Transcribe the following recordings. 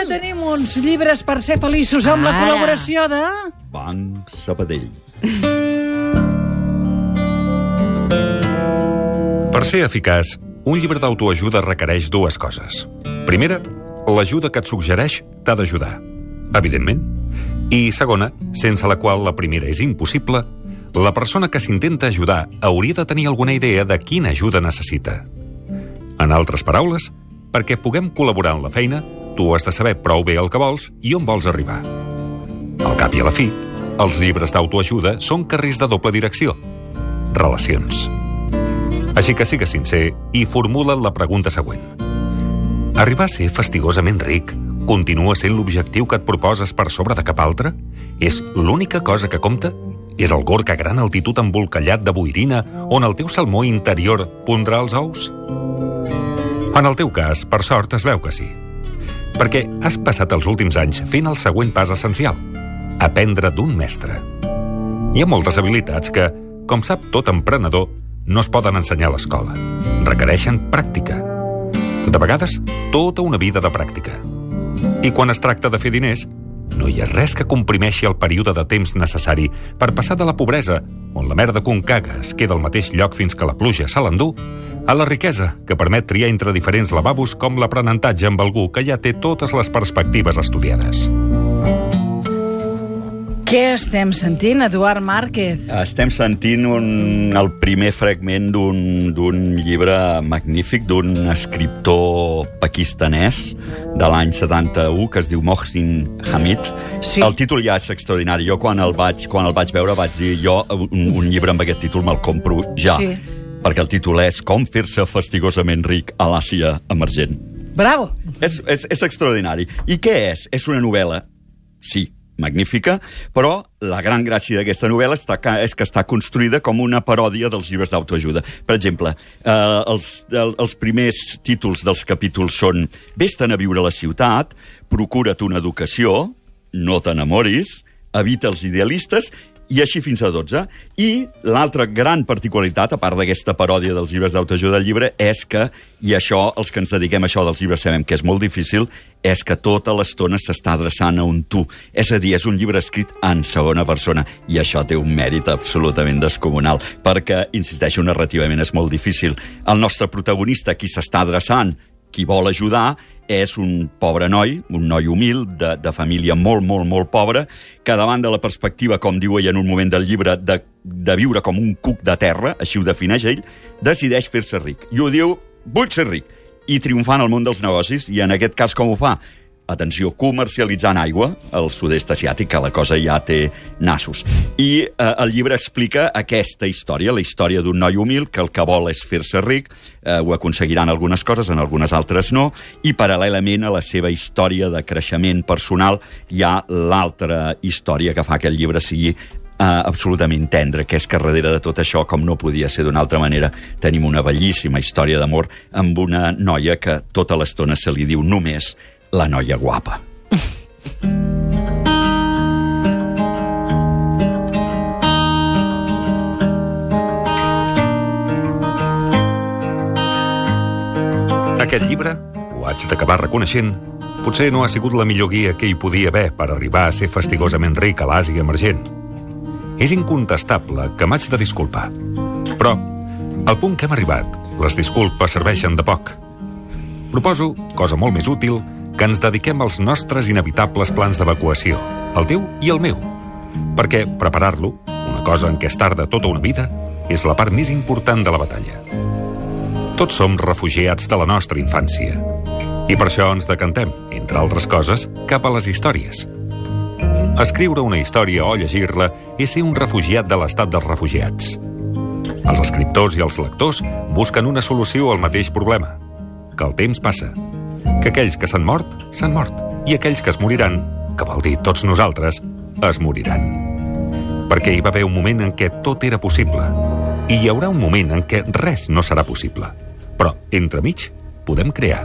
Eh, tenim uns llibres per ser feliços amb la Ara. col·laboració de... Banc Sabadell. Per ser eficaç, un llibre d'autoajuda requereix dues coses. Primera, l'ajuda que et suggereix t'ha d'ajudar, evidentment. I segona, sense la qual la primera és impossible, la persona que s'intenta ajudar hauria de tenir alguna idea de quina ajuda necessita. En altres paraules, perquè puguem col·laborar en la feina, tu has de saber prou bé el que vols i on vols arribar. Al cap i a la fi, els llibres d'autoajuda són carrers de doble direcció. Relacions. Així que sigues sincer i formula't la pregunta següent. Arribar a ser fastigosament ric continua sent l'objectiu que et proposes per sobre de cap altre? És l'única cosa que compta? És el gorg a gran altitud embolcallat de boirina on el teu salmó interior pondrà els ous? En el teu cas, per sort, es veu que sí. Perquè has passat els últims anys fent el següent pas essencial. Aprendre d'un mestre. Hi ha moltes habilitats que, com sap tot emprenedor, no es poden ensenyar a l'escola. Requereixen pràctica. De vegades, tota una vida de pràctica. I quan es tracta de fer diners, no hi ha res que comprimeixi el període de temps necessari per passar de la pobresa, on la merda que un caga es queda al mateix lloc fins que la pluja se l'endú, a la riquesa, que permet triar entre diferents lavabos com l'aprenentatge amb algú que ja té totes les perspectives estudiades. Què estem sentint, Eduard Márquez? Estem sentint un, el primer fragment d'un d'un llibre magnífic d'un escriptor pakistanès de l'any 71 que es diu Mohsin Hamid. Sí. El títol ja és extraordinari. Jo quan el vaig, quan el vaig veure vaig dir jo un, un llibre amb aquest títol me'l compro ja. Sí. Perquè el títol és Com fer-se fastigosament ric a l'Àsia emergent. Bravo! És, és, és extraordinari. I què és? És una novel·la, sí, magnífica, però la gran gràcia d'aquesta novel·la està és que està construïda com una paròdia dels llibres d'autoajuda. Per exemple, eh, els, el, els primers títols dels capítols són Vés-te'n a viure a la ciutat, Procura't una educació, No t'enamoris, Evita els idealistes i així fins a 12. I l'altra gran particularitat, a part d'aquesta paròdia dels llibres d'autoajuda del llibre, és que, i això, els que ens dediquem a això dels llibres sabem que és molt difícil, és que tota l'estona s'està adreçant a un tu. És a dir, és un llibre escrit en segona persona, i això té un mèrit absolutament descomunal, perquè, insisteixo, narrativament és molt difícil. El nostre protagonista, qui s'està adreçant, qui vol ajudar, és un pobre noi, un noi humil, de, de família molt, molt, molt pobra, que davant de la perspectiva, com diu ell en un moment del llibre, de, de viure com un cuc de terra, així ho defineix ell, decideix fer-se ric. I ho diu, vull ser ric, i triomfant al món dels negocis, i en aquest cas com ho fa? Atenció, comercialitzant aigua al sud-est asiàtic, que la cosa ja té nassos. I eh, el llibre explica aquesta història, la història d'un noi humil que el que vol és fer-se ric, eh, ho aconseguiran algunes coses, en algunes altres no, i paral·lelament a la seva història de creixement personal hi ha l'altra història que fa que el llibre sigui eh, absolutament tendre, que és que darrere de tot això, com no podia ser d'una altra manera, tenim una bellíssima història d'amor amb una noia que tota l'estona se li diu només la noia guapa. Aquest llibre, ho haig d'acabar reconeixent, potser no ha sigut la millor guia que hi podia haver per arribar a ser fastigosament ric a l'Àsia emergent. És incontestable que m'haig de disculpar. Però, al punt que hem arribat, les disculpes serveixen de poc. Proposo, cosa molt més útil, que ens dediquem als nostres inevitables plans d'evacuació, el teu i el meu. Perquè preparar-lo, una cosa en què es tarda tota una vida, és la part més important de la batalla. Tots som refugiats de la nostra infància. I per això ens decantem, entre altres coses, cap a les històries. Escriure una història o llegir-la és ser un refugiat de l'estat dels refugiats. Els escriptors i els lectors busquen una solució al mateix problema, que el temps passa, que aquells que s'han mort, s'han mort, i aquells que es moriran, que vol dir tots nosaltres, es moriran. Perquè hi va haver un moment en què tot era possible, i hi haurà un moment en què res no serà possible. Però, entremig, podem crear.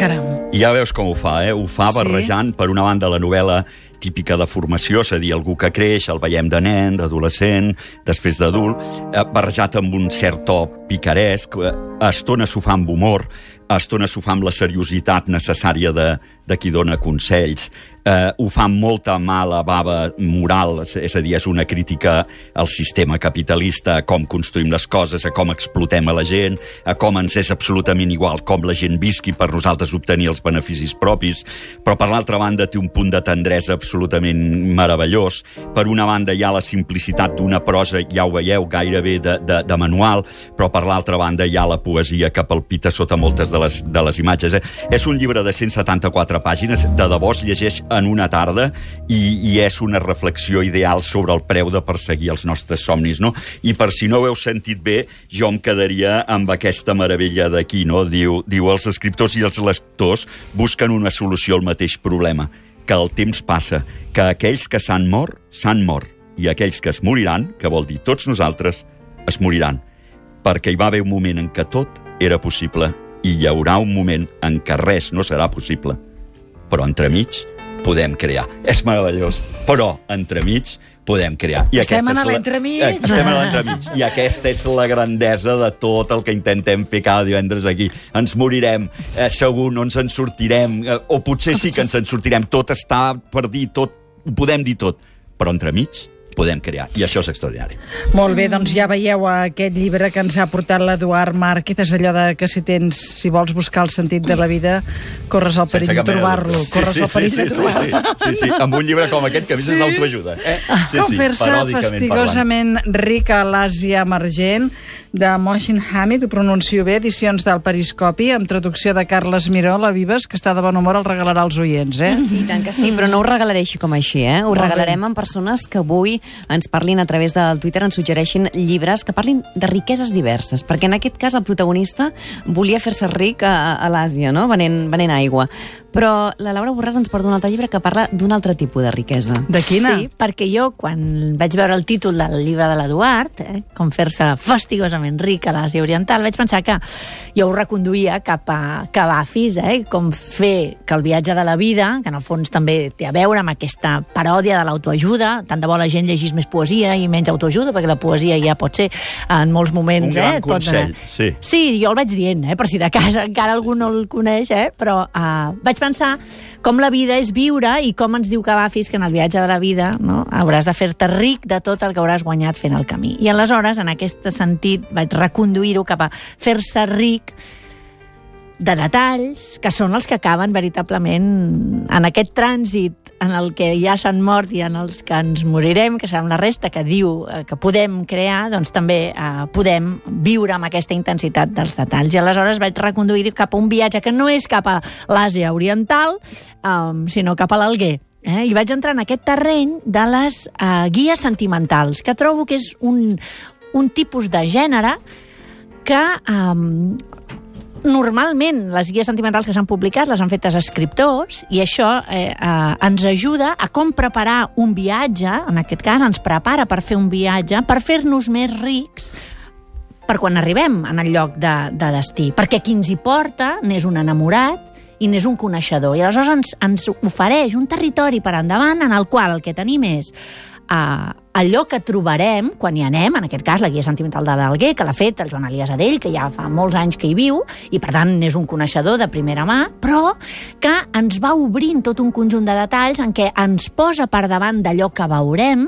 Caram. I ja veus com ho fa, eh? Ho fa Sí. barrejant, per una banda, la novel·la típica de formació, és a dir, algú que creix, el veiem de nen, d'adolescent, després d'adult, eh, barrejat amb un cert to picaresc, eh, a estones s'ho fa amb humor, a estones s'ho fa amb la seriositat necessària de, de qui dona consells, eh, ho fa molta mala bava moral, és a dir, és una crítica al sistema capitalista, a com construïm les coses, a com explotem a la gent, a com ens és absolutament igual com la gent visqui per nosaltres obtenir els beneficis propis, però per l'altra banda té un punt de tendresa absolutament meravellós. Per una banda hi ha la simplicitat d'una prosa, ja ho veieu, gairebé de, de, de manual, però per l'altra banda hi ha la poesia que palpita sota moltes de les, de les imatges. Eh? És un llibre de 174 pàgines, de debò es llegeix en una tarda i, i és una reflexió ideal sobre el preu de perseguir els nostres somnis, no? I per si no ho heu sentit bé, jo em quedaria amb aquesta meravella d'aquí, no? Diu, diu, els escriptors i els lectors busquen una solució al mateix problema, que el temps passa, que aquells que s'han mort, s'han mort, i aquells que es moriran, que vol dir tots nosaltres, es moriran, perquè hi va haver un moment en què tot era possible i hi haurà un moment en què res no serà possible. Però entremig podem crear. És meravellós. Però entremig podem crear. I Estem en és la- l'entremig. Eh, Estem en l'entremig. I aquesta és la grandesa de tot el que intentem fer cada divendres aquí. Ens morirem, eh, segur no ens en sortirem, eh, o potser sí que ens en sortirem. Tot està per dir, tot, ho podem dir tot. Però entremig podem crear. I això és extraordinari. Molt bé, doncs ja veieu aquest llibre que ens ha portat l'Eduard Márquez. És allò de que si tens, si vols buscar el sentit de la vida, corres al perill de trobar-lo. dubte. Corres sí, al sí, perill sí, de sí, trobar-lo. sí, sí, sí, amb un llibre com aquest, que a més és d'autoajuda. Eh? Sí, Com sí, fer-se fastigosament ric a l'Àsia emergent, de Moshin Hamid, ho pronuncio bé, edicions del Periscopi, amb traducció de Carles Miró, la Vives, que està de bon humor, el regalarà als oients, eh? I tant que sí, però no ho regalaré així com així, eh? Ho Molt bé. regalarem amb persones que avui ens parlin a través del Twitter, ens suggereixin llibres que parlin de riqueses diverses, perquè en aquest cas el protagonista volia fer-se ric a, a l'Àsia, no? Venent, venent aigua. Però la Laura Borràs ens porta un altre llibre que parla d'un altre tipus de riquesa. De quina? Sí, perquè jo, quan vaig veure el títol del llibre de l'Eduard, eh, com fer-se fastigosament ric a l'Àsia Oriental, vaig pensar que jo ho reconduïa cap a Cavafis, eh, com fer que el viatge de la vida, que en el fons també té a veure amb aquesta paròdia de l'autoajuda, tant de bo la gent llegís més poesia i menys autoajuda, perquè la poesia ja pot ser en molts moments... Un gran eh, et pot consell, donar- sí. Sí, jo el vaig dient, eh, per si de casa encara algú no el coneix, eh, però uh, vaig pensar com la vida és viure i com ens diu Cavafis que en el viatge de la vida no, hauràs de fer-te ric de tot el que hauràs guanyat fent el camí. I aleshores, en aquest sentit, vaig reconduir-ho cap a fer-se ric de detalls que són els que acaben veritablement en aquest trànsit en el que ja s'han mort i en els que ens morirem, que serà la resta que diu eh, que podem crear, doncs també eh, podem viure amb aquesta intensitat dels detalls. I aleshores vaig reconduir cap a un viatge que no és cap a l'Àsia Oriental, um, sinó cap a l'Alguer. Eh? I vaig entrar en aquest terreny de les eh, guies sentimentals, que trobo que és un, un tipus de gènere que um, normalment les guies sentimentals que s'han publicat les han fetes escriptors i això eh, eh, ens ajuda a com preparar un viatge, en aquest cas ens prepara per fer un viatge, per fer-nos més rics per quan arribem en el lloc de, de destí. Perquè qui ens hi porta n'és un enamorat i n'és un coneixedor. I aleshores ens, ens ofereix un territori per endavant en el qual el que tenim és uh, allò que trobarem quan hi anem, en aquest cas la guia sentimental de l'Alguer, que l'ha fet el Joan Elias Adell, que ja fa molts anys que hi viu, i per tant n'és un coneixedor de primera mà, però que ens va obrint tot un conjunt de detalls en què ens posa per davant d'allò que veurem,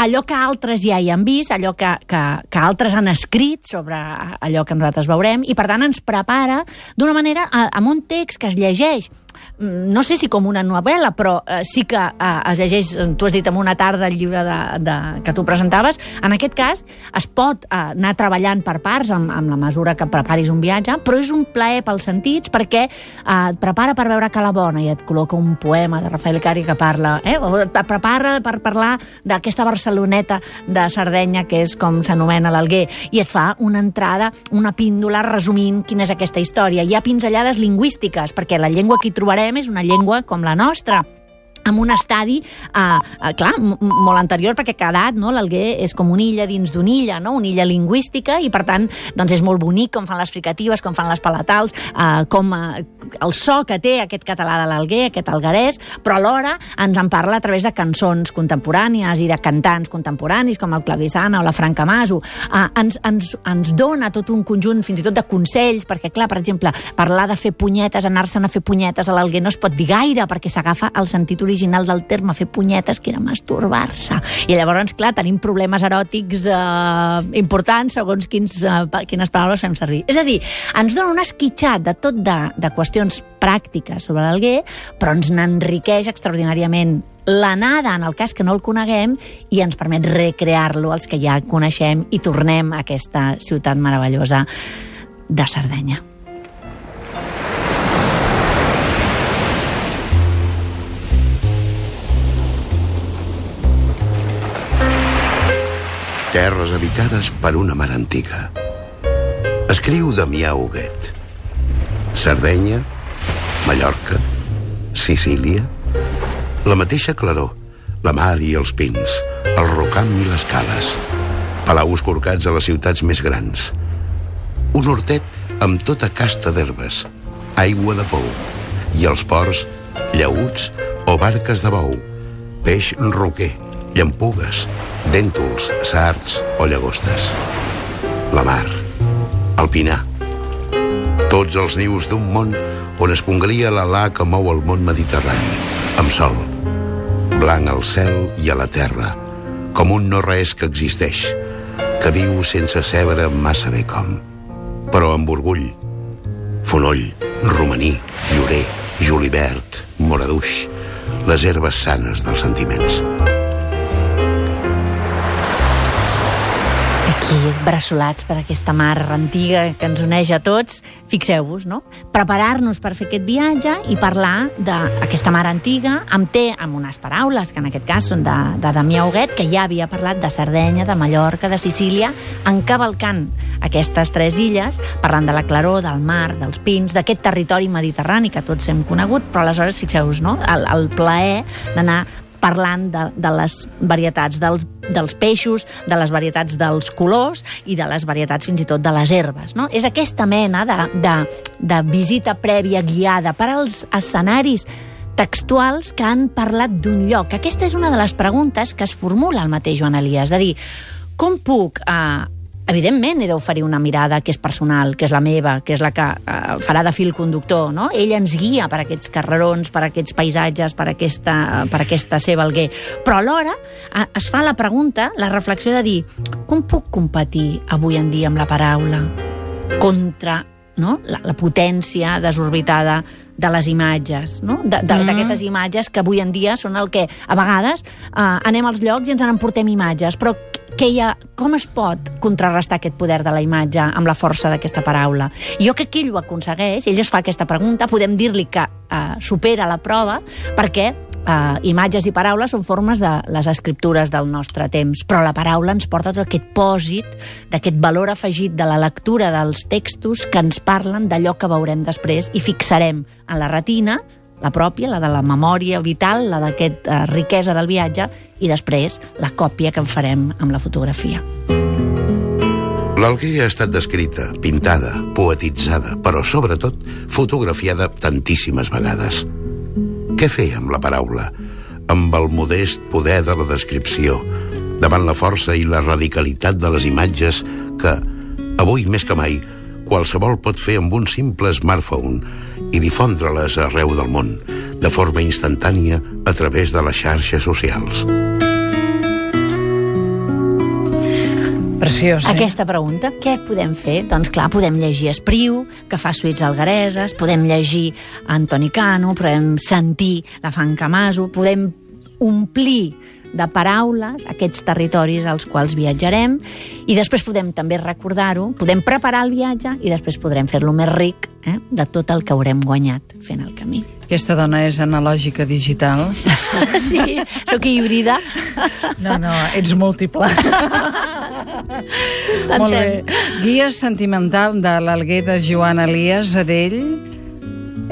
allò que altres ja hi han vist, allò que, que, que altres han escrit sobre allò que nosaltres veurem, i per tant ens prepara d'una manera, eh, amb un text que es llegeix no sé si com una novel·la, però eh, sí que eh, es llegeix, tu has dit en una tarda el llibre de, de, que tu presentaves, en aquest cas es pot eh, anar treballant per parts amb, amb la mesura que preparis un viatge, però és un plaer pels sentits perquè eh, et prepara per veure Calabona i et col·loca un poema de Rafael Cari que parla, eh, o et prepara per parlar d'aquesta Barceloneta de Sardenya que és com s'anomena l'Alguer i et fa una entrada, una píndola resumint quina és aquesta història. Hi ha pinzellades lingüístiques perquè la llengua que hi trobarem és una llengua com la nostra amb un estadi, eh, eh, clar, molt anterior, perquè ha quedat, no? l'Alguer és com una illa dins d'una illa, no? una illa lingüística, i per tant doncs és molt bonic com fan les fricatives, com fan les palatals, eh, com, eh, el so que té aquest català de l'Alguer, aquest alguerès, però alhora ens en parla a través de cançons contemporànies i de cantants contemporanis, com el Clavissana o la Franca Maso. Uh, ens, ens, ens dona tot un conjunt, fins i tot de consells, perquè, clar, per exemple, parlar de fer punyetes, anar-se'n a fer punyetes a l'Alguer no es pot dir gaire, perquè s'agafa el sentit original del terme fer punyetes, que era masturbar-se. I llavors, clar, tenim problemes eròtics eh, importants segons quins, eh, quines paraules fem servir. És a dir, ens dona un esquitxat de tot de, de qüestions pràctiques sobre l'Alguer, però ens n'enriqueix extraordinàriament l'anada en el cas que no el coneguem i ens permet recrear-lo els que ja coneixem i tornem a aquesta ciutat meravellosa de Sardenya. Terres habitades per una mar antiga. Escriu Damià Huguet. Sardenya, Mallorca, Sicília, la mateixa claror, la mar i els pins, el rocam i les cales, palaus corcats a les ciutats més grans, un hortet amb tota casta d'herbes, aigua de pou, i els ports, llauts o barques de bou, peix roquer, llampugues, dèntols, sards o llagostes. La mar, el pinar, tots els nius d'un món on es conglia l'alà que mou el món mediterrani, amb sol, blanc al cel i a la terra, com un no-res que existeix, que viu sense cebre massa bé com, però amb orgull. Fonoll, romaní, llorer, julivert, moraduix, les herbes sanes dels sentiments. Aquí bressolats per aquesta mar antiga que ens uneix a tots, fixeu-vos, no? Preparar-nos per fer aquest viatge i parlar d'aquesta mar antiga amb té, amb unes paraules, que en aquest cas són de, de Damià Huguet, que ja havia parlat de Sardenya, de Mallorca, de Sicília, encavalcant aquestes tres illes, parlant de la claror, del mar, dels pins, d'aquest territori mediterrani que tots hem conegut, però aleshores, fixeu-vos, no? El, el plaer d'anar parlant de, de les varietats dels, dels peixos, de les varietats dels colors i de les varietats fins i tot de les herbes. No? És aquesta mena de, de, de visita prèvia guiada per als escenaris textuals que han parlat d'un lloc. Aquesta és una de les preguntes que es formula el mateix Joan Elias, de dir, com puc eh, evidentment he d'oferir una mirada que és personal, que és la meva, que és la que eh, farà de fil conductor, no? Ell ens guia per aquests carrerons, per aquests paisatges, per aquesta, per aquesta seva alguer. Però alhora eh, es fa la pregunta, la reflexió de dir com puc competir avui en dia amb la paraula contra no? la, la potència desorbitada de les imatges, no? d'aquestes mm. imatges que avui en dia són el que a vegades eh, anem als llocs i ens en emportem imatges, però que hi ha, com es pot contrarrestar aquest poder de la imatge amb la força d'aquesta paraula? Jo crec que ell ho aconsegueix, ell es fa aquesta pregunta, podem dir-li que eh, supera la prova, perquè eh, imatges i paraules són formes de les escriptures del nostre temps, però la paraula ens porta tot aquest pòsit, d'aquest valor afegit de la lectura dels textos que ens parlen d'allò que veurem després i fixarem en la retina, la pròpia, la de la memòria vital, la d'aquesta eh, riquesa del viatge, i després la còpia que en farem amb la fotografia. L'Alguer ha estat descrita, pintada, poetitzada, però sobretot fotografiada tantíssimes vegades. Què fer amb la paraula? Amb el modest poder de la descripció, davant la força i la radicalitat de les imatges que, avui més que mai, qualsevol pot fer amb un simple smartphone i difondre-les arreu del món, de forma instantània a través de les xarxes socials. Preciós, eh? Aquesta pregunta, què podem fer? Doncs clar, podem llegir Espriu, que fa suïts alguereses, podem llegir Antoni Cano, podem sentir la Fanca Maso, podem omplir de paraules aquests territoris als quals viatjarem i després podem també recordar-ho, podem preparar el viatge i després podrem fer-lo més ric eh, de tot el que haurem guanyat fent el camí. Aquesta dona és analògica digital. sí, sóc híbrida. No, no, ets múltiple. Molt bé. Guia sentimental de l'Alguer de Joan Elias Adell.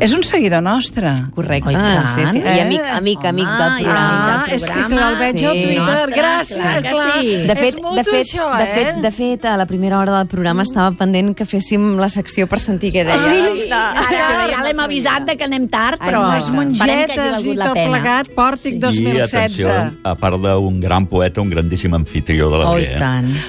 És un seguidor nostre. Correcte, Oh, i tant. sí, sí. I Eh? amic, amic, amic Home, del i programa. Ah, del és que programa. el veig al Sí. Twitter. Ostres, Gràcies, clar que clar. sí. De fet, és mutu, de fet, això, de eh? fet, de fet, a la primera hora del programa estava pendent que féssim la secció per sentir què deia. Sí, De- ara ja l'hem avisat de que anem tard, però. Les mongetes i tot pena. plegat, Pòrtic I 2016. atenció, a part d'un gran poeta, un grandíssim anfitrió de la Oh, i Brea. tant.